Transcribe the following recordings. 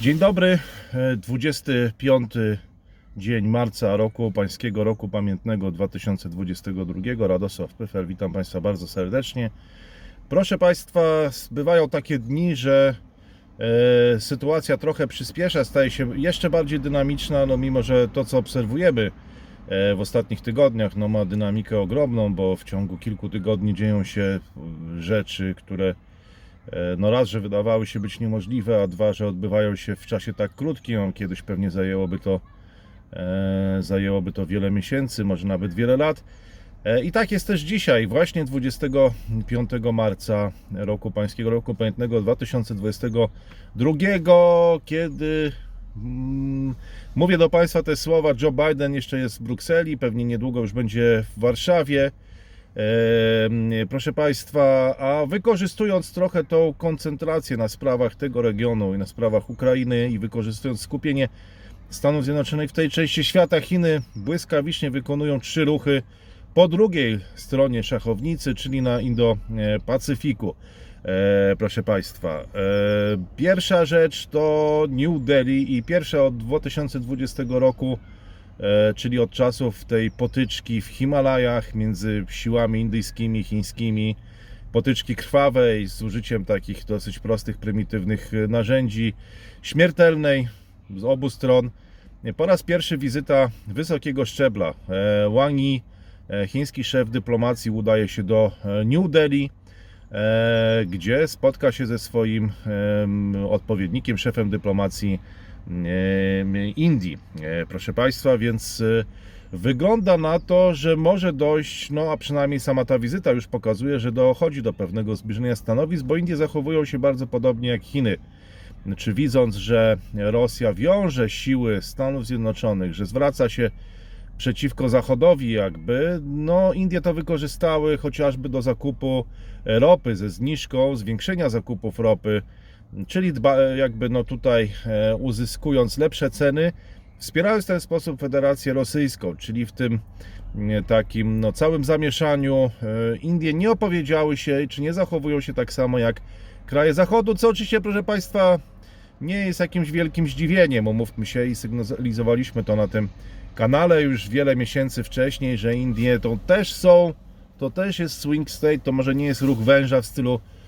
Dzień dobry, e, 25 dzień marca roku pańskiego roku pamiętnego 2022. Radosław Pyfel, witam Państwa bardzo serdecznie. Proszę Państwa, bywają takie dni, że e, sytuacja trochę przyspiesza, staje się jeszcze bardziej dynamiczna, no mimo że to co obserwujemy e, w ostatnich tygodniach no, ma dynamikę ogromną, bo w ciągu kilku tygodni dzieją się e, rzeczy, które E, No raz, że wydawały się być niemożliwe, a dwa, że odbywają się w czasie tak krótkim, kiedyś pewnie zajęłoby to, e, zajęłoby to wiele miesięcy, może nawet wiele lat. E, I tak jest też dzisiaj, właśnie 25 marca roku pańskiego, roku pamiętnego 2022, kiedy mm, mówię do Państwa te słowa, Joe Biden jeszcze jest w Brukseli, pewnie niedługo już będzie w Warszawie. Proszę Państwa, a wykorzystując trochę tą koncentrację na sprawach tego regionu i na sprawach Ukrainy i wykorzystując skupienie Stanów Zjednoczonych w tej części świata, Chiny błyskawicznie wykonują trzy ruchy po drugiej stronie szachownicy, czyli na Indo-Pacyfiku. E, proszę Państwa, e, pierwsza rzecz to New Delhi i pierwsza od 2020 roku czyli od czasów tej potyczki w Himalajach między siłami indyjskimi, chińskimi, potyczki krwawej z użyciem takich dosyć prostych, prymitywnych e, narzędzi, śmiertelnej z obu stron. Po raz pierwszy wizyta wysokiego szczebla. E, Wang Yi, e, chiński szef dyplomacji, udaje się do e, New Delhi, e, gdzie spotka się ze swoim em, odpowiednikiem, szefem dyplomacji e, Indii. E, Proszę Państwa, więc e, wygląda na to, że może dojść, no a przynajmniej sama ta wizyta już pokazuje, że dochodzi do pewnego zbliżenia stanowisk, bo Indie zachowują się bardzo podobnie jak Chiny. Czy widząc, że Rosja wiąże siły Stanów Zjednoczonych, że zwraca się przeciwko Zachodowi jakby, no Indie to wykorzystały chociażby do zakupu ropy ze zniżką, zwiększenia zakupów ropy, czyli dba, jakby no tutaj e, uzyskując lepsze ceny, wspierając w ten sposób Federację Rosyjską, czyli w tym e, takim no, całym zamieszaniu e, Indie nie opowiedziały się, czy nie zachowują się tak samo jak kraje Zachodu, co oczywiście, proszę Państwa, nie jest jakimś wielkim zdziwieniem, umówmy się i sygnalizowaliśmy to na tym kanale już wiele miesięcy wcześniej, że Indie to też są, to też jest swing state, to może nie jest ruch węża w stylu e,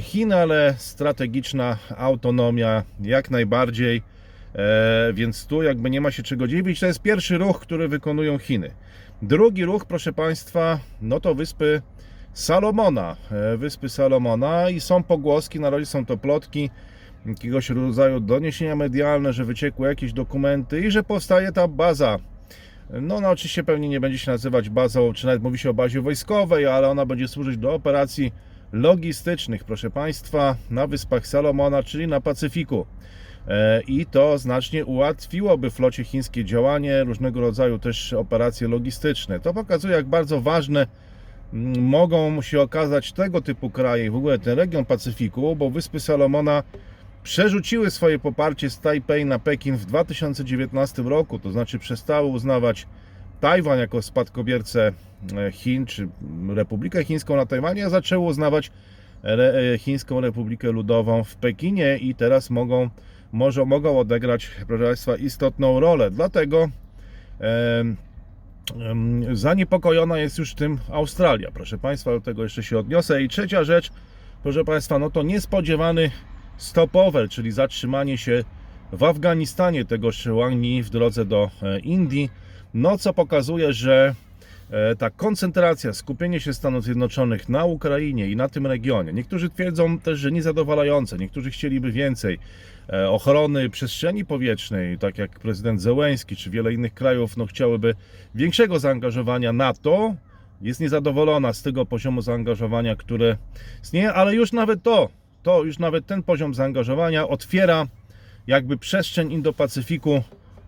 Chin, ale strategiczna autonomia jak najbardziej, e, więc tu jakby nie ma się czego dziwić. To jest pierwszy ruch, który wykonują Chiny. Drugi ruch, proszę Państwa, no to wyspy Salomona, e, wyspy Salomona i są pogłoski, na razie są to plotki, jakiegoś rodzaju doniesienia medialne, że wyciekły jakieś dokumenty i że powstaje ta baza. No, no oczywiście pewnie nie będzie się nazywać bazą, czy nawet mówi się o bazie wojskowej, ale ona będzie służyć do operacji logistycznych, proszę Państwa, na Wyspach Salomona, czyli na Pacyfiku. E, I to znacznie ułatwiłoby flocie chińskie działanie, różnego rodzaju też operacje logistyczne. To pokazuje, jak bardzo ważne mm, mogą się okazać tego typu kraje, w ogóle ten region Pacyfiku, bo Wyspy Salomona przerzuciły swoje poparcie z Tajpej na Pekin w 2019 roku, to znaczy przestały uznawać Tajwan jako spadkobiercę e, Chin, czy Republikę Chińską na Tajwanie, a zaczęły uznawać e, Chińską Republikę Ludową w Pekinie i teraz mogą, może, mogą odegrać, proszę Państwa, istotną rolę. Dlatego em, em, zaniepokojona jest już tym Australia. Proszę Państwa, do tego jeszcze się odniosę. I trzecia rzecz, proszę Państwa, no to niespodziewany stopover, czyli zatrzymanie się w Afganistanie Wang Yi w drodze do e, Indii, no co pokazuje, że e, ta koncentracja, skupienie się Stanów Zjednoczonych na Ukrainie i na tym regionie. Niektórzy twierdzą też, że niezadowalające, niektórzy chcieliby więcej e, ochrony przestrzeni powietrznej, tak jak prezydent Zełęński czy wiele innych krajów, no chciałyby większego zaangażowania NATO. Jest niezadowolona z tego poziomu zaangażowania, które istnieje, ale już nawet to, to już nawet ten poziom zaangażowania otwiera jakby przestrzeń Indo-Pacyfiku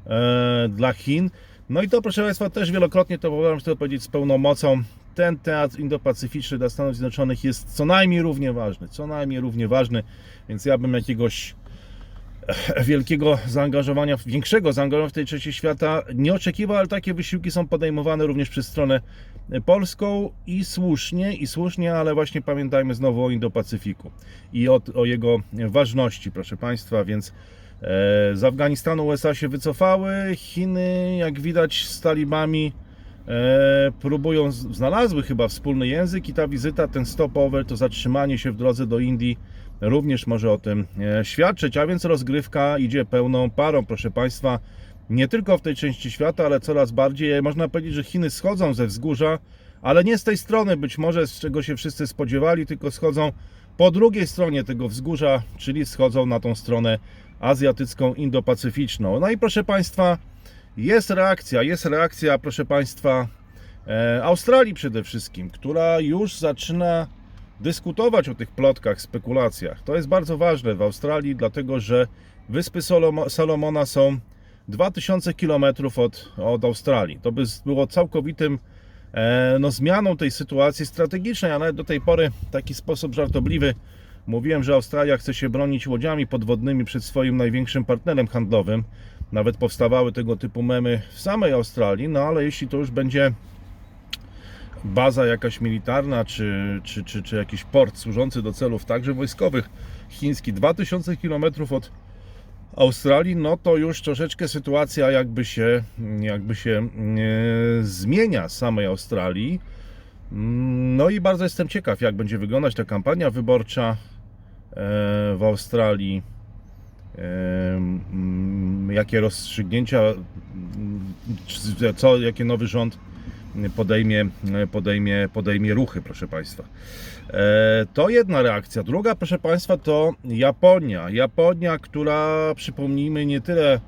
e, dla Chin. No i to, proszę Państwa, też wielokrotnie to powtarzam, chcę powiedzieć z pełną mocą. Ten teatr indopacyficzny dla Stanów Zjednoczonych jest co najmniej równie ważny, co najmniej równie ważny, więc ja bym jakiegoś e, wielkiego zaangażowania, większego zaangażowania w tej trzeciej świata nie oczekiwał, ale takie wysiłki są podejmowane również przez stronę polską i słusznie, i słusznie, ale właśnie pamiętajmy znowu o Indo-Pacyfiku i o, o jego ważności, proszę Państwa, więc Z Afganistanu USA się wycofały, Chiny, jak widać, z talibami e, próbują, znalazły chyba wspólny język i ta wizyta, ten stopover, to zatrzymanie się w drodze do Indii również może o tym e, świadczyć, a więc rozgrywka idzie pełną parą, proszę Państwa, nie tylko w tej części świata, ale coraz bardziej. Można powiedzieć, że Chiny schodzą ze wzgórza, ale nie z tej strony. Być może, z czego się wszyscy spodziewali, tylko schodzą po drugiej stronie tego wzgórza, czyli schodzą na tą stronę azjatycką, indopacyficzną. No i proszę Państwa, jest reakcja, jest reakcja, proszę Państwa, e, Australii przede wszystkim, która już zaczyna dyskutować o tych plotkach, spekulacjach. To jest bardzo ważne w Australii, dlatego że Wyspy Salomona są 2000 km od, od Australii. To by było całkowitym no, zmianą tej sytuacji strategicznej, a nawet do tej pory w taki sposób żartobliwy mówiłem, że Australia chce się bronić łodziami podwodnymi przed swoim największym partnerem handlowym. Nawet powstawały tego typu memy w samej Australii, no ale jeśli to już będzie baza jakaś militarna, czy, czy, czy, czy jakiś port służący do celów także wojskowych chiński 2000 km od Australii, no to już troszeczkę sytuacja jakby się, jakby się e, zmienia samej Australii. No i bardzo jestem ciekaw, jak będzie wyglądać ta kampania wyborcza e, w Australii. E, Jakie rozstrzygnięcia, co, jakie nowy rząd podejmie, podejmie, podejmie ruchy, proszę Państwa. E, To jedna reakcja. Druga, proszę Państwa, to Japonia. Japonia, która, przypomnijmy, nie tyle e,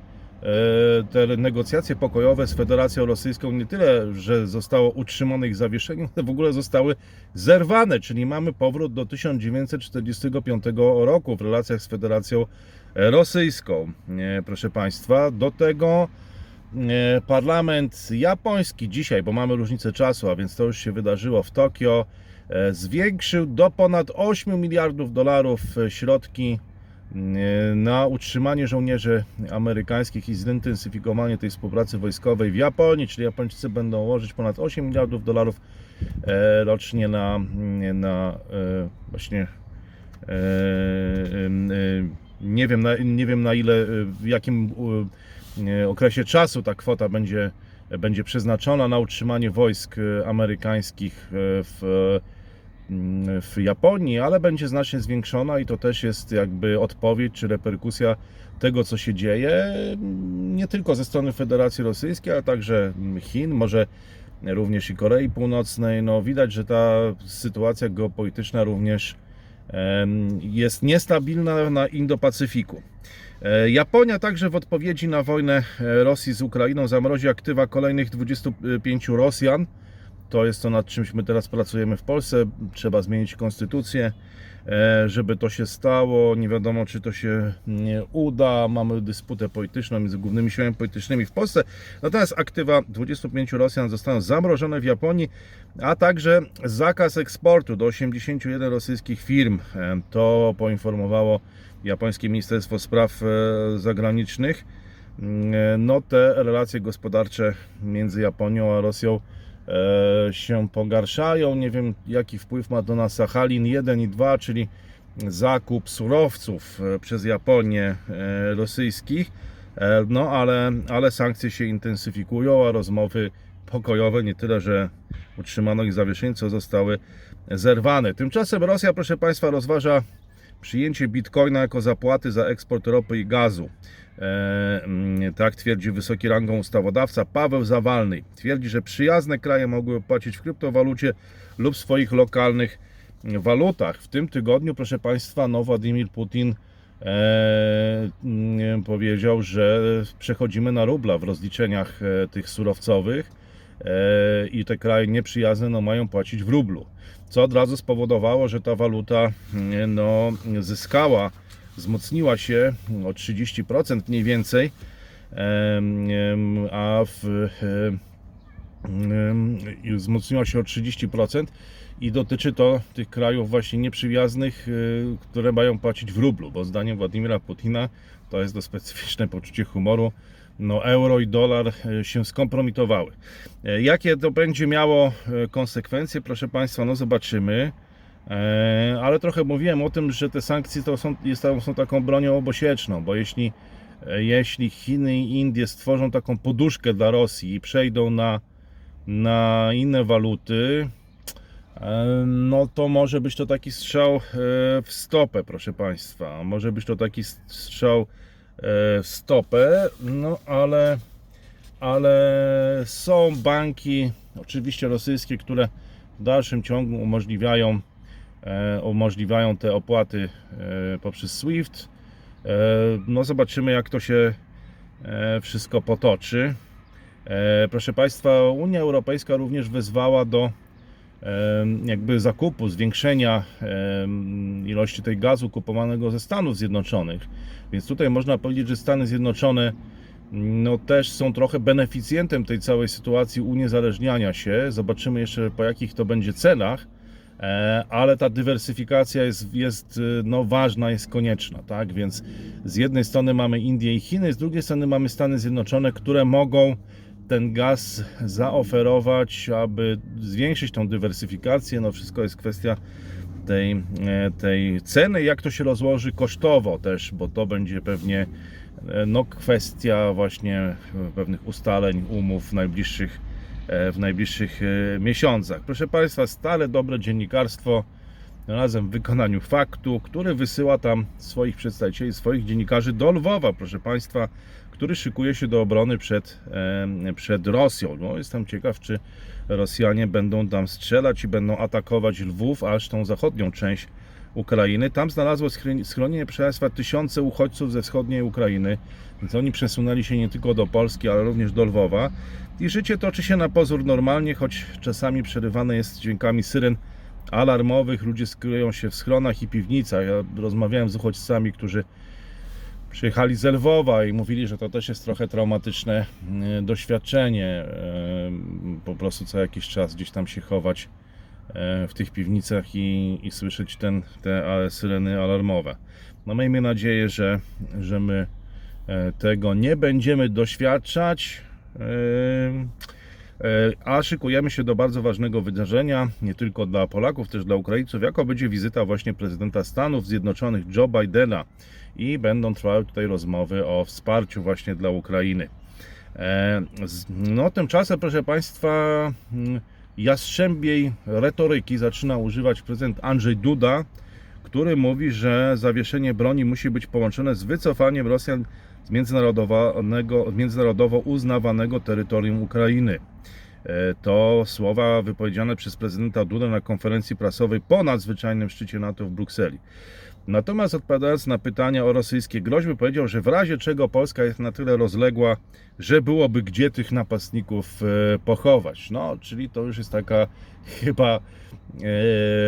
te negocjacje pokojowe z Federacją Rosyjską, nie tyle, że zostało utrzymane ich zawieszenie, ale w ogóle zostały zerwane, czyli mamy powrót do 1945 roku w relacjach z Federacją Rosyjską. E, Proszę Państwa, do tego parlament japoński dzisiaj, bo mamy różnicę czasu, a więc to już się wydarzyło w Tokio, e, zwiększył do ponad 8 miliardów dolarów e, środki e, na utrzymanie żołnierzy amerykańskich i zintensyfikowanie tej współpracy wojskowej w Japonii, czyli Japończycy będą łożyć ponad 8 miliardów dolarów e, rocznie na, na e, właśnie e, e, nie wiem na, nie wiem na ile, e, w jakim e, okresie czasu ta kwota będzie, będzie przeznaczona na utrzymanie wojsk e, amerykańskich e, w, w Japonii, ale będzie znacznie zwiększona i to też jest jakby odpowiedź czy reperkusja tego, co się dzieje, mm, nie tylko ze strony Federacji Rosyjskiej, ale także Chin, może również i Korei Północnej. No, widać, że ta sytuacja geopolityczna również jest niestabilna na Indo-Pacyfiku. E, Japonia także w odpowiedzi na wojnę e, Rosji z Ukrainą zamrozi aktywa kolejnych 25 Rosjan. To jest to, nad czymś my teraz pracujemy w Polsce. Trzeba zmienić konstytucję, e, żeby to się stało. Nie wiadomo, czy to się uda. Mamy dysputę polityczną między głównymi siłami politycznymi w Polsce. Natomiast aktywa 25 Rosjan zostaną zamrożone w Japonii, a także zakaz eksportu do 81 rosyjskich firm. To poinformowało japońskie Ministerstwo Spraw e, Zagranicznych. Mm, No te relacje gospodarcze między Japonią a Rosją e, się pogarszają. Nie wiem jaki wpływ ma to na Sachalin 1 i 2, czyli zakup surowców e, przez Japonię e, rosyjskich. E, No ale, ale sankcje się intensyfikują, a rozmowy pokojowe nie tyle, że utrzymano ich zawieszenie, co zostały zerwane. Tymczasem Rosja, proszę Państwa, rozważa przyjęcie bitcoina jako zapłaty za eksport ropy i gazu. E, mm, tak twierdzi wysoki rangą ustawodawca Paweł Zawalny. Twierdzi, że przyjazne kraje mogły płacić w kryptowalucie lub swoich lokalnych walutach. W tym tygodniu, proszę Państwa, no Władimir Putin e, mm, powiedział, że przechodzimy na rubla w rozliczeniach e, tych surowcowych i te kraje nieprzyjazne no, mają płacić w rublu. Co od razu spowodowało, że ta waluta mm, no, zyskała, wzmocniła się o 30% mniej więcej, a w, wzmocniła się o 30% i dotyczy to tych krajów właśnie nieprzyjaznych, y, które mają płacić w rublu, bo zdaniem Władimira Putina to jest to specyficzne poczucie humoru. No, euro i dolar y, się skompromitowały. E, Jakie to będzie miało e, konsekwencje, proszę Państwa, no zobaczymy. E, Ale trochę mówiłem o tym, że te sankcje to są, są taką bronią obosieczną, bo jeśli e, jeśli Chiny i Indie stworzą taką poduszkę dla Rosji i przejdą na, na inne waluty, e, no to może być to taki strzał e, w stopę, proszę Państwa. Może być to taki strzał e, w stopę, no ale, ale są banki, oczywiście rosyjskie, które w dalszym ciągu umożliwiają, e, umożliwiają te opłaty e, poprzez SWIFT. E, No zobaczymy jak to się wszystko potoczy. Proszę Państwa, Unia Europejska również wezwała do jakby zakupu, zwiększenia ilości tej gazu kupowanego ze Stanów Zjednoczonych. Więc tutaj można powiedzieć, że Stany Zjednoczone no też są trochę beneficjentem tej całej sytuacji uniezależniania się. Zobaczymy jeszcze po jakich to będzie cenach, e, ale ta dywersyfikacja jest, jest e, no, ważna, jest konieczna, tak? Więc z jednej strony mamy Indię i Chiny, z drugiej strony mamy Stany Zjednoczone, które mogą ten gaz zaoferować, aby zwiększyć tą dywersyfikację. No wszystko jest kwestia tej, e, tej ceny, jak to się rozłoży kosztowo też, bo to będzie pewnie e, no, kwestia właśnie pewnych ustaleń, umów w najbliższych, e, w najbliższych miesiącach. Proszę Państwa, stale dobre dziennikarstwo razem w wykonaniu faktu, który wysyła tam swoich przedstawicieli, swoich dziennikarzy do Lwowa, proszę Państwa, który szykuje się do obrony przed, przed Rosją. No, jestem ciekaw, czy Rosjanie będą tam strzelać i będą atakować Lwów, aż tą zachodnią część Ukrainy. Tam znalazło schron- schronienie Państwa tysiące uchodźców ze wschodniej Ukrainy, więc oni przesunęli się nie tylko do Polski, ale również do Lwowa. I życie toczy się na pozór normalnie, choć czasami przerywane jest dźwiękami syren alarmowych. Ludzie skryją się w schronach i piwnicach. Ja rozmawiałem z uchodźcami, którzy przyjechali z Lwowa i mówili, że to też jest trochę traumatyczne e, doświadczenie. e, Po prostu co jakiś czas gdzieś tam się chować e, w tych piwnicach i, i słyszeć ten, te syreny alarmowe. No miejmy nadzieję, że, że my tego nie będziemy doświadczać. A szykujemy się do bardzo ważnego wydarzenia, nie tylko dla Polaków, też dla Ukraińców, jako będzie wizyta właśnie prezydenta Stanów Zjednoczonych Joe Bidena i będą trwały tutaj rozmowy o wsparciu właśnie dla Ukrainy. E, No tymczasem, proszę Państwa, mm, jastrzębiej retoryki zaczyna używać prezydent Andrzej Duda, który mówi, że zawieszenie broni musi być połączone z wycofaniem Rosjan z międzynarodowo uznawanego terytorium Ukrainy. E, To słowa wypowiedziane przez prezydenta Dudę na konferencji prasowej po nadzwyczajnym szczycie NATO w Brukseli. Natomiast odpowiadając na pytania o rosyjskie groźby, powiedział, że w razie czego Polska jest na tyle rozległa, że byłoby gdzie tych napastników e, pochować. No, czyli to już jest taka chyba e,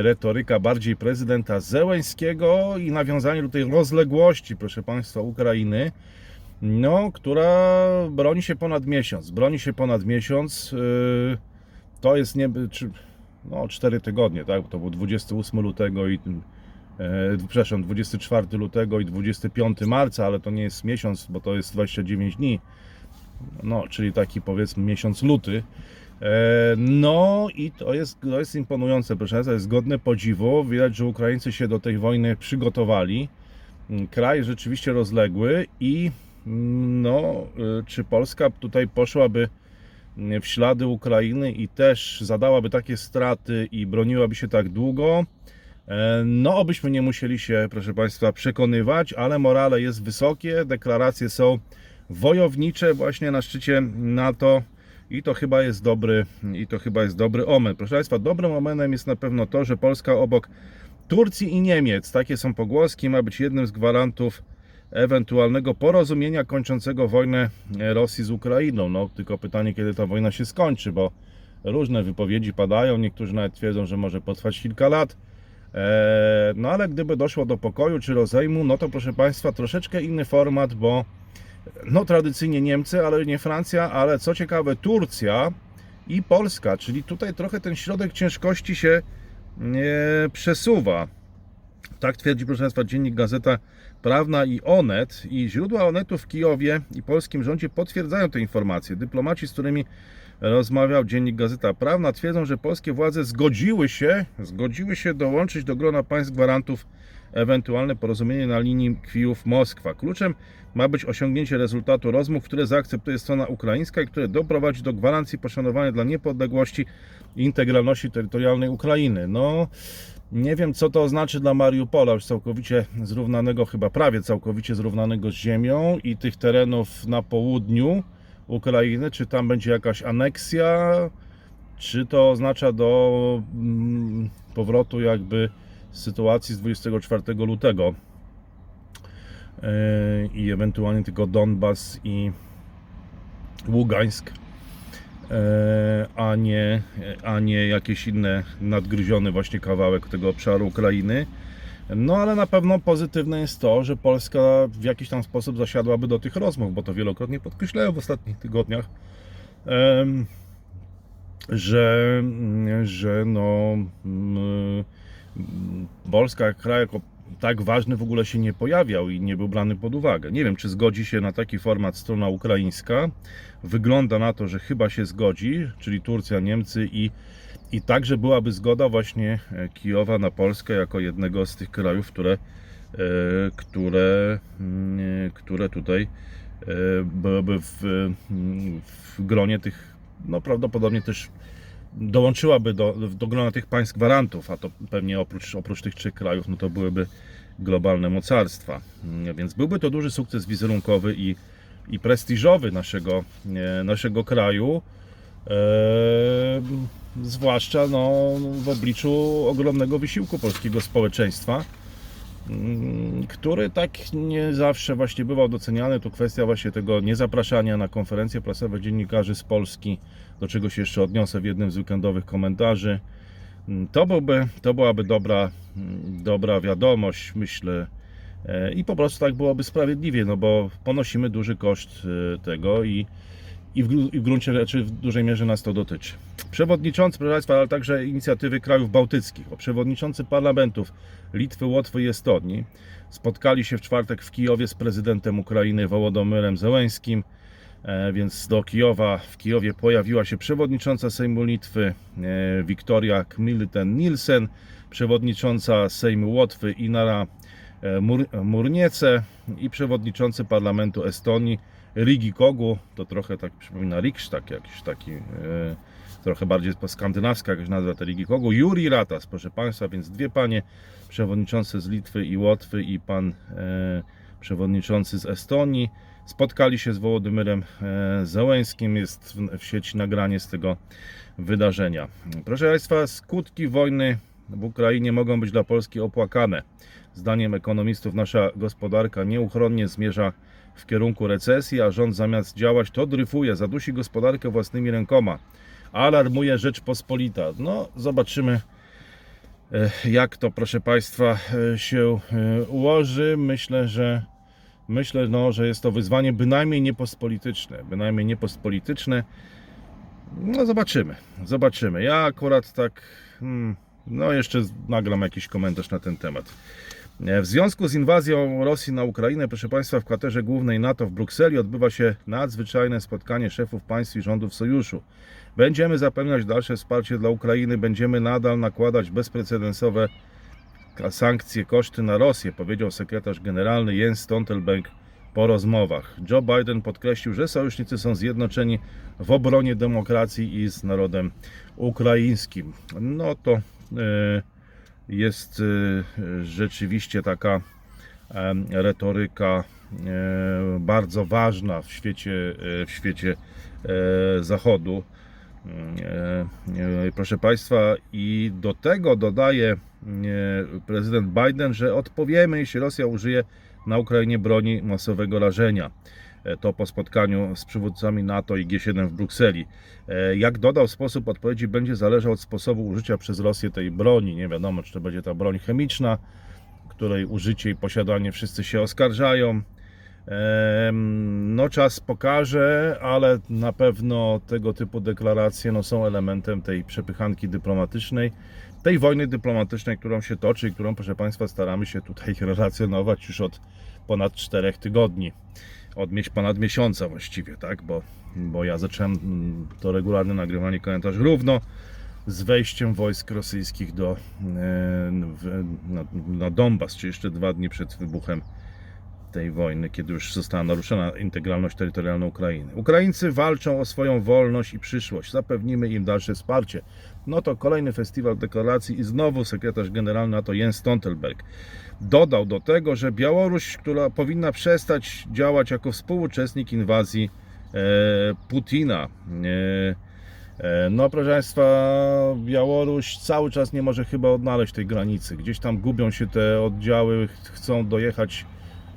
retoryka bardziej prezydenta Zełęńskiego i nawiązanie do tej rozległości, proszę Państwa, Ukrainy, no, która broni się ponad miesiąc. Broni się ponad miesiąc. e, To jest nie, no, 4 tygodnie, tak? To był 28 lutego i przepraszam, 24 lutego i 25 marca, ale to nie jest miesiąc, bo to jest 29 dni. No, czyli taki powiedzmy miesiąc luty. E, No i to jest, to jest imponujące, proszę Państwa, jest godne podziwu. Widać, że Ukraińcy się do tej wojny przygotowali. Mm, Kraj rzeczywiście rozległy i mm, no, y, czy Polska tutaj poszłaby mm, w ślady Ukrainy i też zadałaby takie straty i broniłaby się tak długo, E, No, obyśmy nie musieli się, proszę Państwa, przekonywać, ale morale jest wysokie, deklaracje są wojownicze właśnie na szczycie NATO i to chyba jest dobry, i to chyba jest dobry omen. Proszę Państwa, dobrym omenem jest na pewno to, że Polska obok Turcji i Niemiec, takie są pogłoski, ma być jednym z gwarantów ewentualnego porozumienia kończącego wojnę Rosji z Ukrainą. No, tylko pytanie, kiedy ta wojna się skończy, bo różne wypowiedzi padają, niektórzy nawet twierdzą, że może potrwać kilka lat. Eee, No ale gdyby doszło do pokoju czy rozejmu, no to proszę Państwa, troszeczkę inny format, bo no tradycyjnie Niemcy, ale nie Francja, ale co ciekawe Turcja i Polska, czyli tutaj trochę ten środek ciężkości się e, przesuwa. Tak twierdzi, proszę Państwa, dziennik Gazeta Prawna i Onet. I źródła Onetu w Kijowie i polskim rządzie potwierdzają te informacje. Dyplomaci, z którymi rozmawiał dziennik Gazeta Prawna, twierdzą, że polskie władze zgodziły się, zgodziły się dołączyć do grona państw gwarantów ewentualne porozumienie na linii Kijów-Moskwa. Kluczem ma być osiągnięcie rezultatu rozmów, które zaakceptuje strona ukraińska i które doprowadzi do gwarancji poszanowania dla niepodległości i integralności terytorialnej Ukrainy. No, nie wiem, co to znaczy dla Mariupola, już całkowicie zrównanego, chyba prawie całkowicie zrównanego z ziemią i tych terenów na południu Ukrainy. Czy tam będzie jakaś aneksja, czy to oznacza do mm, powrotu jakby sytuacji z 24 lutego yy, i ewentualnie tylko Donbas i Ługańsk, yy, a nie, a nie jakieś inne nadgryziony właśnie kawałek tego obszaru Ukrainy. No ale na pewno pozytywne jest to, że Polska w jakiś tam sposób zasiadłaby do tych rozmów, bo to wielokrotnie podkreślałem w ostatnich tygodniach, że, że no, mm, Polska jak kraj jako tak ważny w ogóle się nie pojawiał i nie był brany pod uwagę. Nie wiem, czy zgodzi się na taki format strona ukraińska. Wygląda na to, że chyba się zgodzi, czyli Turcja, Niemcy i, i także byłaby zgoda właśnie e, Kijowa na Polskę jako jednego z tych krajów, które, e, które, mm, które tutaj e, byłyby w, w gronie tych, no prawdopodobnie też dołączyłaby do, do grona tych państw gwarantów, a to pewnie oprócz, oprócz tych trzech krajów, no to byłyby globalne mocarstwa. Mm, Więc byłby to duży sukces wizerunkowy i, i prestiżowy naszego, e, naszego kraju, e, zwłaszcza no, w obliczu ogromnego wysiłku polskiego społeczeństwa, mm, który tak nie zawsze właśnie bywał doceniany. To kwestia właśnie tego niezapraszania na konferencje prasowe dziennikarzy z Polski, do czego się jeszcze odniosę w jednym z weekendowych komentarzy. Mm, To, byłby, to byłaby dobra, mm, dobra wiadomość, myślę. E, I po prostu tak byłoby sprawiedliwie, no bo ponosimy duży koszt e, tego i, i, w, i w gruncie rzeczy w dużej mierze nas to dotyczy. Przewodniczący, proszę Państwa, ale także inicjatywy krajów bałtyckich, bo przewodniczący parlamentów Litwy, Łotwy i Estonii spotkali się w czwartek w Kijowie z prezydentem Ukrainy Wołodomyrem Zełęskim. E, Więc do Kijowa, w Kijowie pojawiła się przewodnicząca Sejmu Litwy e, Wiktoria Kmilten-Nielsen, przewodnicząca Sejmu Łotwy Inara Mur- Murniece i przewodniczący parlamentu Estonii Rigi Kogu, to trochę tak przypomina Rikstak, jakiś taki e, trochę bardziej skandynawska jakaś nazwa te Rigi Kogu, Juri Ratas, proszę Państwa, więc dwie panie przewodniczące z Litwy i Łotwy i pan e, przewodniczący z Estonii. Spotkali się z Wołodymyrem e, Zełęskim, jest w sieci nagranie z tego wydarzenia. Proszę Państwa, skutki wojny w Ukrainie mogą być dla Polski opłakane. Zdaniem ekonomistów nasza gospodarka nieuchronnie zmierza w kierunku recesji, a rząd zamiast działać to dryfuje, zadusi gospodarkę własnymi rękoma. Alarmuje Rzeczpospolita. No, zobaczymy e, jak to, proszę Państwa, e, się e, ułoży. Myślę, że myślę, no, że jest to wyzwanie bynajmniej niepospolityczne. Bynajmniej niepospolityczne. No, zobaczymy. Zobaczymy. Ja akurat tak. Hmm, no, jeszcze nagram jakiś komentarz na ten temat. E, W związku z inwazją Rosji na Ukrainę, proszę Państwa, w kwaterze głównej NATO w Brukseli odbywa się nadzwyczajne spotkanie szefów państw i rządów sojuszu. Będziemy zapewniać dalsze wsparcie dla Ukrainy, będziemy nadal nakładać bezprecedensowe sankcje, koszty na Rosję, powiedział sekretarz generalny Jens Stoltenberg po rozmowach. Joe Biden podkreślił, że sojusznicy są zjednoczeni w obronie demokracji i z narodem ukraińskim. No to e, jest e, rzeczywiście taka retoryka e, bardzo ważna w świecie, w świecie Zachodu. E, Proszę Państwa, i do tego dodaje prezydent Biden, że odpowiemy, jeśli Rosja użyje na Ukrainie broni masowego rażenia. E, To po spotkaniu z przywódcami NATO i G7 w Brukseli. E, Jak dodał, sposób odpowiedzi będzie zależał od sposobu użycia przez Rosję tej broni. Nie wiadomo, czy to będzie ta broń chemiczna, której użycie i posiadanie wszyscy się oskarżają. No, czas pokaże, ale na pewno tego typu deklaracje no, są elementem tej przepychanki dyplomatycznej, tej wojny dyplomatycznej, którą się toczy i którą, proszę Państwa, staramy się tutaj relacjonować już od ponad czterech tygodni. Od ponad miesiąca właściwie, tak? Bo, bo ja zacząłem mm, to regularne nagrywanie komentarzy równo z wejściem wojsk rosyjskich do, e, na, na Donbas, czy jeszcze dwa dni przed wybuchem tej wojny, kiedy już została naruszona integralność terytorialna Ukrainy. Ukraińcy walczą o swoją wolność i przyszłość. Zapewnimy im dalsze wsparcie. No to kolejny festiwal deklaracji i znowu sekretarz generalny NATO Jens Stoltenberg dodał do tego, że Białoruś, która powinna przestać działać jako współuczestnik inwazji e, Putina. E, e, no, proszę Państwa, Białoruś cały czas nie może chyba odnaleźć tej granicy. Gdzieś tam gubią się te oddziały, ch- chcą dojechać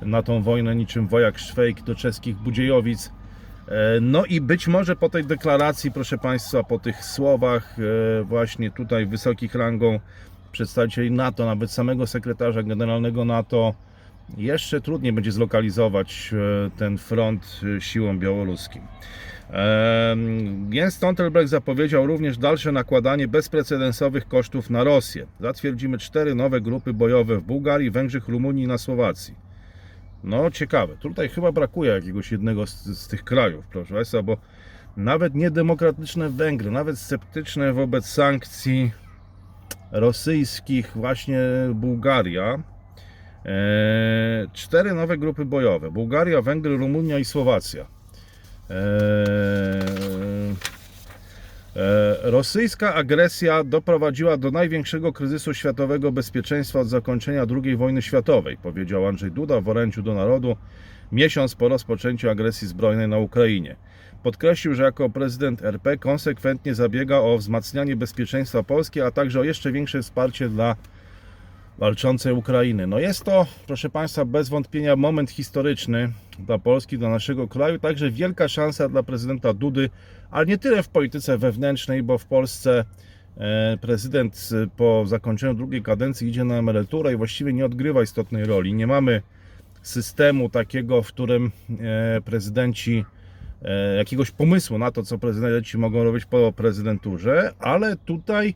na tą wojnę niczym wojak Szwejk do czeskich Budziejowic. E, No i być może po tej deklaracji, proszę Państwa, po tych słowach e, właśnie tutaj wysokich rangą przedstawicieli NATO, nawet samego sekretarza generalnego NATO, jeszcze trudniej będzie zlokalizować e, ten front siłom białoruskim. Jens Stoltenberg zapowiedział również dalsze nakładanie bezprecedensowych kosztów na Rosję. Zatwierdzimy cztery nowe grupy bojowe w Bułgarii, Węgrzech, Rumunii i na Słowacji. No ciekawe, tutaj chyba brakuje jakiegoś jednego z, z tych krajów, proszę Państwa, bo nawet niedemokratyczne Węgry, nawet sceptyczne wobec sankcji rosyjskich właśnie Bułgaria, e, cztery nowe grupy bojowe, Bułgaria, Węgry, Rumunia i Słowacja. E, Rosyjska agresja doprowadziła do największego kryzysu światowego bezpieczeństwa od zakończenia II wojny światowej, powiedział Andrzej Duda w orędziu do narodu miesiąc po rozpoczęciu agresji zbrojnej na Ukrainie. Podkreślił, że jako prezydent RP konsekwentnie zabiega o wzmacnianie bezpieczeństwa Polski, a także o jeszcze większe wsparcie dla walczącej Ukrainy. No jest to, proszę Państwa, bez wątpienia moment historyczny dla Polski, dla naszego kraju, także wielka szansa dla prezydenta Dudy, ale nie tyle w polityce wewnętrznej, bo w Polsce e, prezydent e, po zakończeniu drugiej kadencji idzie na emeryturę i właściwie nie odgrywa istotnej roli. Nie mamy systemu takiego, w którym e, prezydenci jakiegoś pomysłu na to, co prezydenci mogą robić po prezydenturze, ale tutaj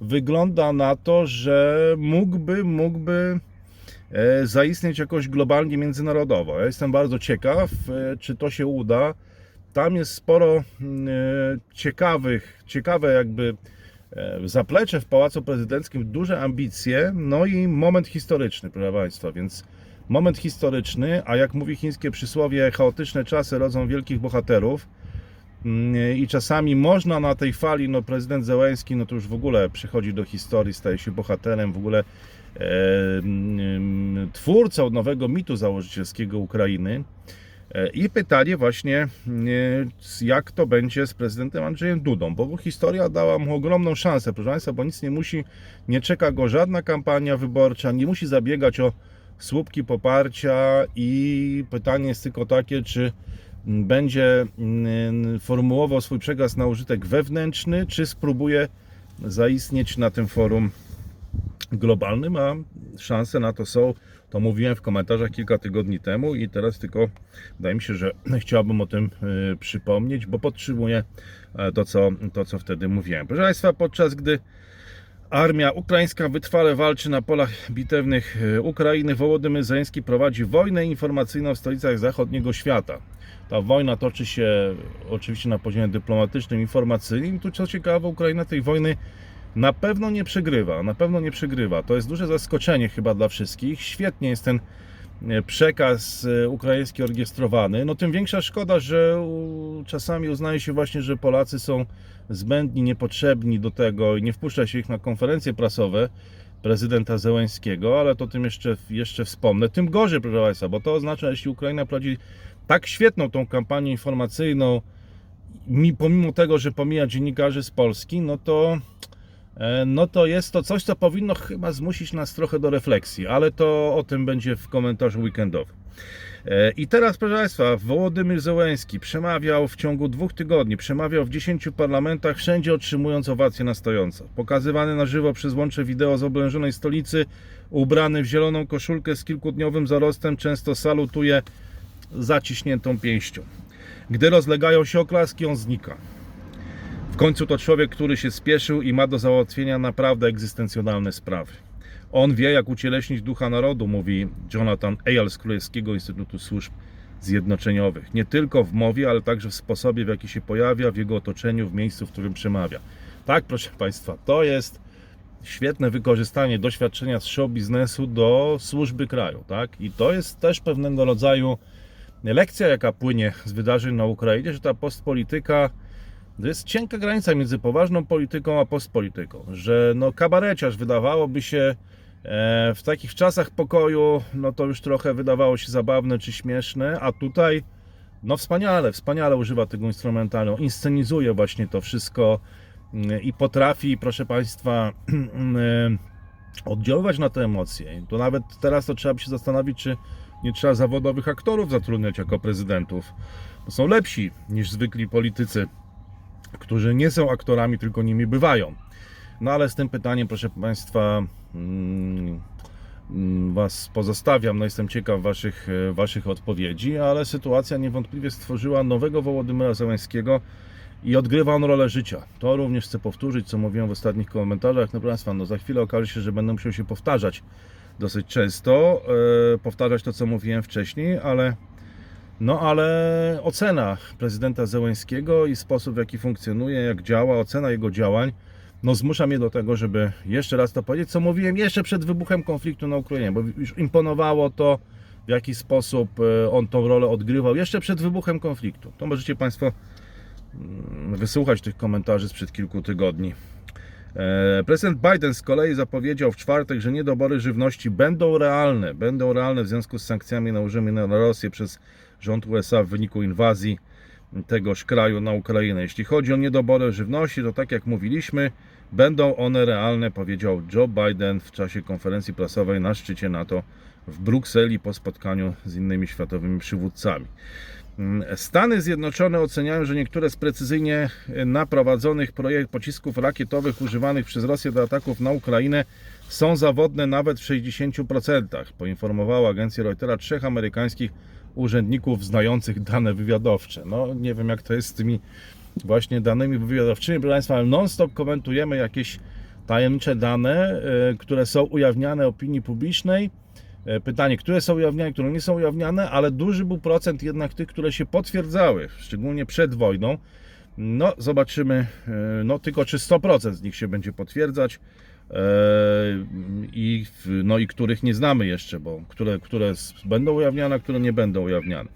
wygląda na to, że mógłby, mógłby zaistnieć jakoś globalnie międzynarodowo. Ja jestem bardzo ciekaw, czy to się uda. Tam jest sporo mm, e, ciekawych, ciekawe jakby e, zaplecze w Pałacu Prezydenckim, duże ambicje, no i moment historyczny, proszę Państwa, więc moment historyczny, a jak mówi chińskie przysłowie, chaotyczne czasy rodzą wielkich bohaterów. Mm, I czasami można na tej fali, no prezydent Zełenski, no to już w ogóle przychodzi do historii, staje się bohaterem, w ogóle e, mm, twórcą nowego mitu założycielskiego Ukrainy. E, I pytanie właśnie, mm, jak to będzie z prezydentem Andrzejem Dudą, bo historia dała mu ogromną szansę, proszę Państwa, bo nic nie musi, nie czeka go żadna kampania wyborcza, nie musi zabiegać o słupki poparcia i pytanie jest tylko takie, czy będzie mm, formułował swój przekaz na użytek wewnętrzny, czy spróbuje zaistnieć na tym forum globalnym, a szanse na to są. To mówiłem w komentarzach kilka tygodni temu i teraz tylko wydaje mi się, że chciałbym o tym y, przypomnieć, bo podtrzymuję e, to co, to, co wtedy mówiłem. Proszę Państwa, podczas gdy Armia ukraińska wytrwale walczy na polach bitewnych e, Ukrainy. Wołodymyr Zełenski prowadzi wojnę informacyjną w stolicach zachodniego świata. Ta wojna toczy się oczywiście na poziomie dyplomatycznym, informacyjnym. Tu co ciekawe, Ukraina tej wojny na pewno nie przegrywa. Na pewno nie przegrywa. To jest duże zaskoczenie chyba dla wszystkich. Świetnie jest ten e, przekaz e, ukraiński orkiestrowany. No tym większa szkoda, że czasami uznaje się właśnie, że Polacy są zbędni, niepotrzebni do tego i nie wpuszcza się ich na konferencje prasowe prezydenta Zełęńskiego, ale to tym jeszcze, jeszcze wspomnę. Tym gorzej, proszę Państwa, bo to oznacza, że jeśli Ukraina prowadzi tak świetną tą kampanię informacyjną, mi, pomimo tego, że pomija dziennikarzy z Polski, no to, no to jest to coś, co powinno chyba zmusić nas trochę do refleksji, ale to o tym będzie w komentarzu weekendowym. E, I teraz, proszę Państwa, Wołodymyr Zełenski przemawiał w ciągu dwóch tygodni, przemawiał w 10 parlamentach, wszędzie otrzymując owacje na stojąco. Pokazywany na żywo przez łącze wideo z oblężonej stolicy, ubrany w zieloną koszulkę z kilkudniowym zarostem, często salutuje zaciśniętą pięścią. Gdy rozlegają się oklaski, on znika. Końcu to człowiek, który się spieszył i ma do załatwienia naprawdę egzystencjonalne sprawy. On wie, jak ucieleśnić ducha narodu, mówi Jonathan Eyal z Królewskiego Instytutu Służb Zjednoczeniowych. Nie tylko w mowie, ale także w sposobie, w jaki się pojawia, w jego otoczeniu, w miejscu, w którym przemawia. Tak, proszę Państwa, to jest świetne wykorzystanie doświadczenia z show biznesu do służby kraju, tak? I to jest też pewnego rodzaju lekcja, jaka płynie z wydarzeń na Ukrainie, że ta postpolityka to jest cienka granica między poważną polityką a postpolityką, że no kabareciarz wydawałoby się e, w takich czasach pokoju, no to już trochę wydawało się zabawne czy śmieszne, a tutaj no wspaniale, wspaniale używa tego instrumentalną, inscenizuje właśnie to wszystko mm, i potrafi, proszę Państwa, mm, oddziaływać na te emocje. To nawet teraz to trzeba by się zastanowić, czy nie trzeba zawodowych aktorów zatrudniać jako prezydentów, bo są lepsi niż zwykli politycy, którzy nie są aktorami, tylko nimi bywają. No ale z tym pytaniem, proszę Państwa, mm, mm, Was pozostawiam. No jestem ciekaw waszych, e, waszych odpowiedzi, ale sytuacja niewątpliwie stworzyła nowego Wołodymyra Zełańskiego i odgrywa on rolę życia. To również chcę powtórzyć, co mówiłem w ostatnich komentarzach. No proszę Państwa, no za chwilę okaże się, że będę musiał się powtarzać dosyć często, e, powtarzać to, co mówiłem wcześniej, ale no ale ocena prezydenta Zełęńskiego i sposób, w jaki funkcjonuje, jak działa, ocena jego działań, no zmusza mnie do tego, żeby jeszcze raz to powiedzieć, co mówiłem jeszcze przed wybuchem konfliktu na Ukrainie, bo już imponowało to, w jaki sposób e, on tą rolę odgrywał jeszcze przed wybuchem konfliktu. To możecie Państwo mm, wysłuchać tych komentarzy sprzed kilku tygodni. E, Prezydent Biden z kolei zapowiedział w czwartek, że niedobory żywności będą realne. Będą realne w związku z sankcjami nałożonymi na Rosję przez rząd USA w wyniku inwazji tegoż kraju na Ukrainę. Jeśli chodzi o niedobory żywności, to tak jak mówiliśmy, będą one realne, powiedział Joe Biden w czasie konferencji prasowej na szczycie NATO w Brukseli po spotkaniu z innymi światowymi przywódcami. Stany Zjednoczone oceniają, że niektóre z precyzyjnie naprowadzonych projekt pocisków rakietowych używanych przez Rosję do ataków na Ukrainę są zawodne nawet w 60%, poinformowała agencja Reutera trzech amerykańskich urzędników znających dane wywiadowcze. No nie wiem jak to jest z tymi właśnie danymi wywiadowczymi, proszę Państwa, ale non-stop komentujemy jakieś tajemnicze dane, e, które są ujawniane opinii publicznej. E, Pytanie, które są ujawniane, które nie są ujawniane, ale duży był procent jednak tych, które się potwierdzały, szczególnie przed wojną. No, zobaczymy, e, no tylko czy 100% z nich się będzie potwierdzać i, no, i których nie znamy jeszcze, bo które, które będą ujawniane, a które nie będą ujawniane.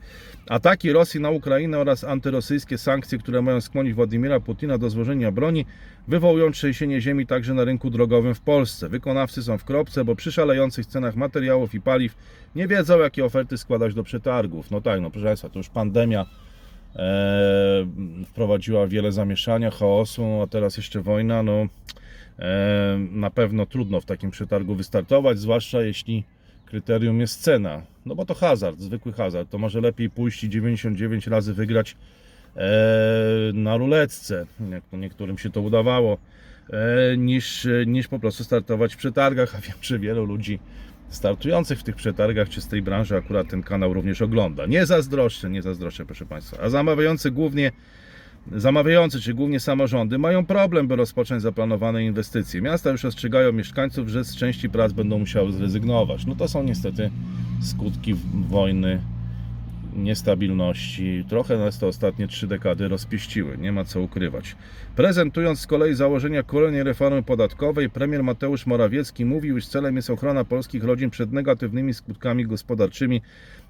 Ataki Rosji na Ukrainę oraz antyrosyjskie sankcje, które mają skłonić Władimira Putina do złożenia broni, wywołują trzęsienie ziemi także na rynku drogowym w Polsce. Wykonawcy są w kropce, bo przy szalejących cenach materiałów i paliw nie wiedzą, jakie oferty składać do przetargów. No tak, no proszę Państwa, to już pandemia e, wprowadziła wiele zamieszania, chaosu, a teraz jeszcze wojna. No, e, na pewno trudno w takim przetargu wystartować, zwłaszcza jeśli kryterium jest cena. No bo to hazard, zwykły hazard. To może lepiej pójść i 99 razy wygrać e, na ruletce, jak to niektórym się to udawało, e, niż, niż po prostu startować w przetargach. A wiem, że wielu ludzi startujących w tych przetargach, czy z tej branży akurat ten kanał również ogląda. Nie zazdroszczę, nie zazdroszczę, proszę Państwa. A zamawiający głównie Zamawiający, czy głównie samorządy, mają problem, by rozpocząć zaplanowane inwestycje. Miasta już ostrzegają mieszkańców, że z części prac będą musiały zrezygnować. No to są niestety skutki wojny, niestabilności. Trochę nas te ostatnie trzy dekady rozpieściły, nie ma co ukrywać. Prezentując z kolei założenia kolejnej reformy podatkowej, premier Mateusz Morawiecki mówił, iż celem jest ochrona polskich rodzin przed negatywnymi skutkami gospodarczymi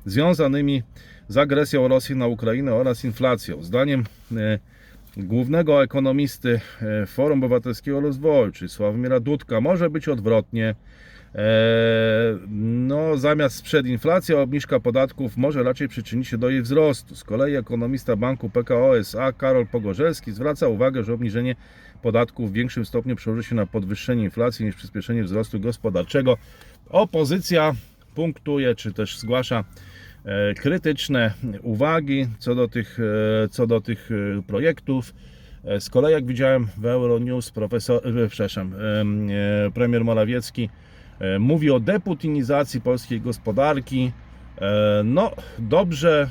związanymi z agresją Rosji na Ukrainę oraz inflacją. Zdaniem e, głównego ekonomisty e, Forum Obywatelskiego Rozwoju, czyli Sławomira Dudka, może być odwrotnie. E, no, zamiast sprzed inflacja, obniżka podatków może raczej przyczynić się do jej wzrostu. Z kolei ekonomista banku PKO SA Karol Pogorzelski zwraca uwagę, że obniżenie podatków w większym stopniu przełoży się na podwyższenie inflacji niż przyspieszenie wzrostu gospodarczego. Opozycja punktuje, czy też zgłasza e, krytyczne uwagi co do tych, e, co do tych projektów. Z kolei, jak widziałem w Euronews, profesor, przepraszam, premier Morawiecki mówi o deputinizacji polskiej gospodarki. No, dobrze,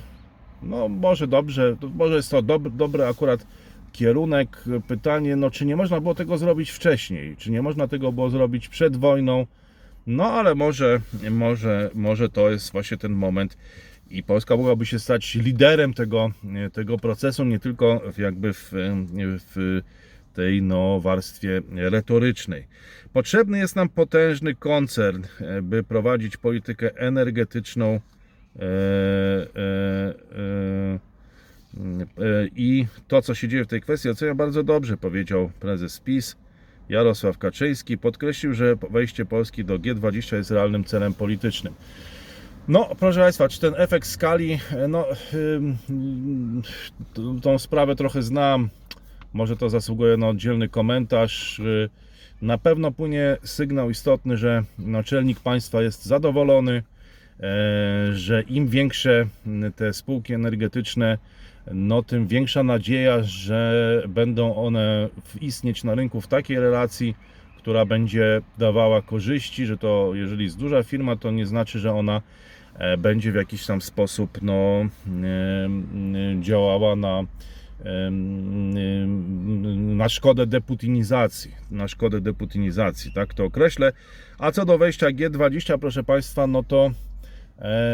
no może dobrze, może jest to dobry, dobry akurat kierunek. Pytanie, no czy nie można było tego zrobić wcześniej? Czy nie można tego było zrobić przed wojną? No ale może, może, może to jest właśnie ten moment i Polska mogłaby się stać liderem tego, tego procesu, nie tylko jakby w, w tej no, warstwie retorycznej. Potrzebny jest nam potężny koncern, e, by prowadzić politykę energetyczną e, e, i to, co się dzieje w tej kwestii, ocenia bardzo dobrze, powiedział prezes PiS Jarosław Kaczyński. Podkreślił, że wejście Polski do G20 jest realnym celem politycznym. No, proszę Państwa, czy ten efekt skali, no, tą sprawę trochę znam, może to zasługuje na oddzielny komentarz. Y, Na pewno płynie sygnał istotny, że naczelnik państwa jest zadowolony, e, że im większe m, te spółki energetyczne, no tym większa nadzieja, że będą one istnieć na rynku w takiej relacji, która będzie dawała korzyści, że to jeżeli jest duża firma, to nie znaczy, że ona e, będzie w jakiś tam sposób no, e, działała na, na szkodę deputinizacji, na szkodę deputinizacji, tak to określę. A co do wejścia G20, proszę Państwa, no to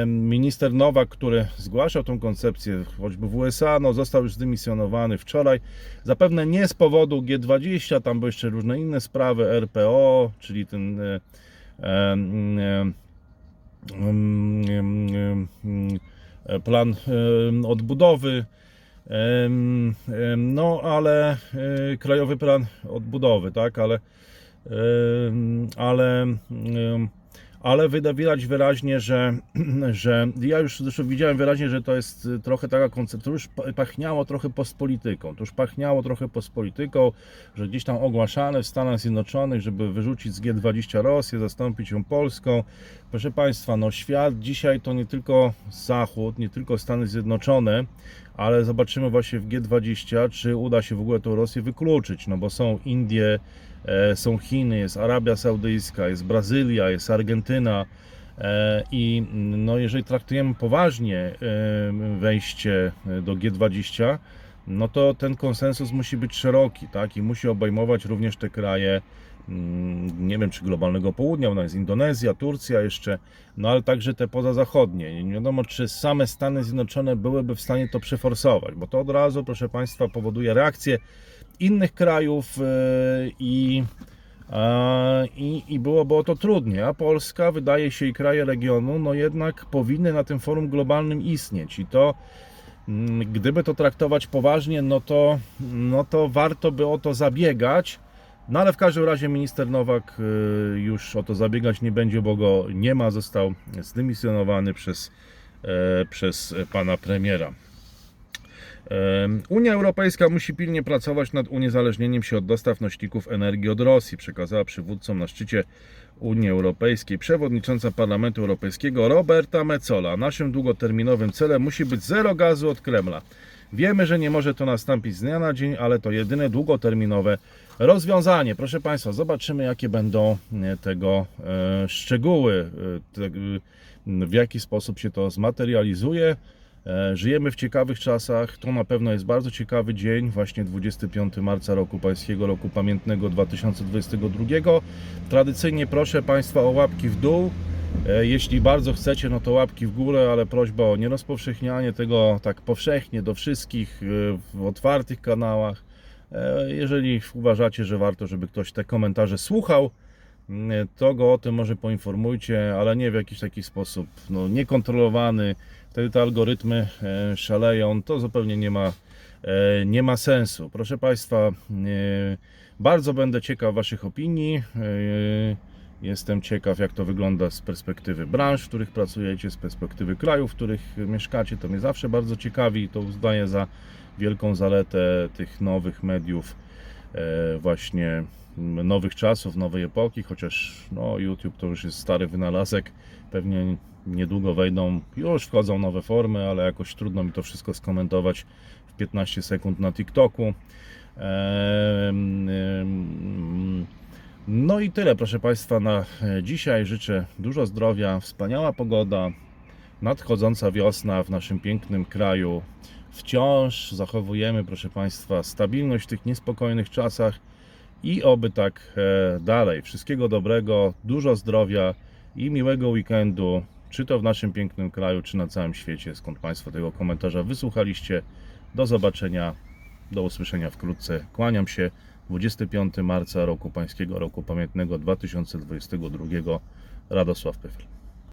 minister Nowak, który zgłaszał tą koncepcję, choćby w USA, no został już zdymisjonowany wczoraj. Zapewne nie z powodu G20, tam były jeszcze różne inne sprawy, RPO, czyli ten e, em, em, plan odbudowy. No, ale e, krajowy plan odbudowy, tak, ale ale ale widać wyraźnie, że, że ja już zresztą widziałem wyraźnie, że to jest y, trochę taka koncepcja, to już pa- pachniało trochę postpolityką, to już pachniało trochę postpolityką, że gdzieś tam ogłaszane w Stanach Zjednoczonych, żeby wyrzucić z G20 Rosję, zastąpić ją Polską. Proszę Państwa, no świat dzisiaj to nie tylko Zachód, nie tylko Stany Zjednoczone, ale zobaczymy właśnie w G20, czy uda się w ogóle tą Rosję wykluczyć, no bo są Indie, są Chiny, jest Arabia Saudyjska, jest Brazylia, jest Argentyna e, i no jeżeli traktujemy poważnie e, wejście do G20, no to ten konsensus musi być szeroki, tak, i musi obejmować również te kraje, mm, nie wiem czy globalnego południa, no jest Indonezja, Turcja jeszcze, no ale także te pozazachodnie. Nie wiadomo, czy same Stany Zjednoczone byłyby w stanie to przeforsować, bo to od razu, proszę Państwa, powoduje reakcję innych krajów e, i, a, i, i byłoby o to trudniej. A Polska, wydaje się, i kraje regionu, no jednak powinny na tym forum globalnym istnieć. I to, mm, gdyby to traktować poważnie, no to, no to warto by o to zabiegać. No ale w każdym razie minister Nowak y, już o to zabiegać nie będzie, bo go nie ma, został zdymisjonowany przez, e, przez pana premiera. Unia Europejska musi pilnie pracować nad uniezależnieniem się od dostaw nośników energii od Rosji, przekazała przywódcom na szczycie Unii Europejskiej przewodnicząca Parlamentu Europejskiego Roberta Metzola. Naszym długoterminowym celem musi być zero gazu od Kremla. Wiemy, że nie może to nastąpić z dnia na dzień, ale to jedyne długoterminowe rozwiązanie. Proszę Państwa, zobaczymy jakie będą e, tego e, szczegóły, e, w jaki sposób się to zmaterializuje. E, Żyjemy w ciekawych czasach. To na pewno jest bardzo ciekawy dzień, właśnie 25 marca roku Pańskiego Roku Pamiętnego 2022. Tradycyjnie proszę Państwa o łapki w dół. E, Jeśli bardzo chcecie, no to łapki w górę, ale prośba o nierozpowszechnianie tego tak powszechnie do wszystkich e, w otwartych kanałach. Jeżeli uważacie, że warto, żeby ktoś te komentarze słuchał, mm, to go o tym może poinformujcie, ale nie w jakiś taki sposób no, niekontrolowany. Wtedy te algorytmy e, szaleją, to zupełnie nie ma, e, nie ma sensu. Proszę Państwa, e, bardzo będę ciekaw Waszych opinii. Jestem ciekaw, jak to wygląda z perspektywy branż, w których pracujecie, z perspektywy krajów, w których mieszkacie. To mnie zawsze bardzo ciekawi i to uznaję za wielką zaletę tych nowych mediów, właśnie nowych czasów, nowej epoki, chociaż no, YouTube to już jest stary wynalazek. Pewnie niedługo wejdą, już wchodzą nowe formy, ale jakoś trudno mi to wszystko skomentować w 15 sekund na TikToku. No i tyle, proszę Państwa, na dzisiaj. Życzę dużo zdrowia, wspaniała pogoda, nadchodząca wiosna w naszym pięknym kraju. Wciąż zachowujemy, proszę Państwa, stabilność w tych niespokojnych czasach i oby tak e, dalej. Wszystkiego dobrego, dużo zdrowia i miłego weekendu, czy to w naszym pięknym kraju, czy na całym świecie, skąd Państwo tego komentarza wysłuchaliście. Do zobaczenia, do usłyszenia wkrótce. Kłaniam się. 25 marca roku pańskiego roku pamiętnego 2022 Radosław Pyfel.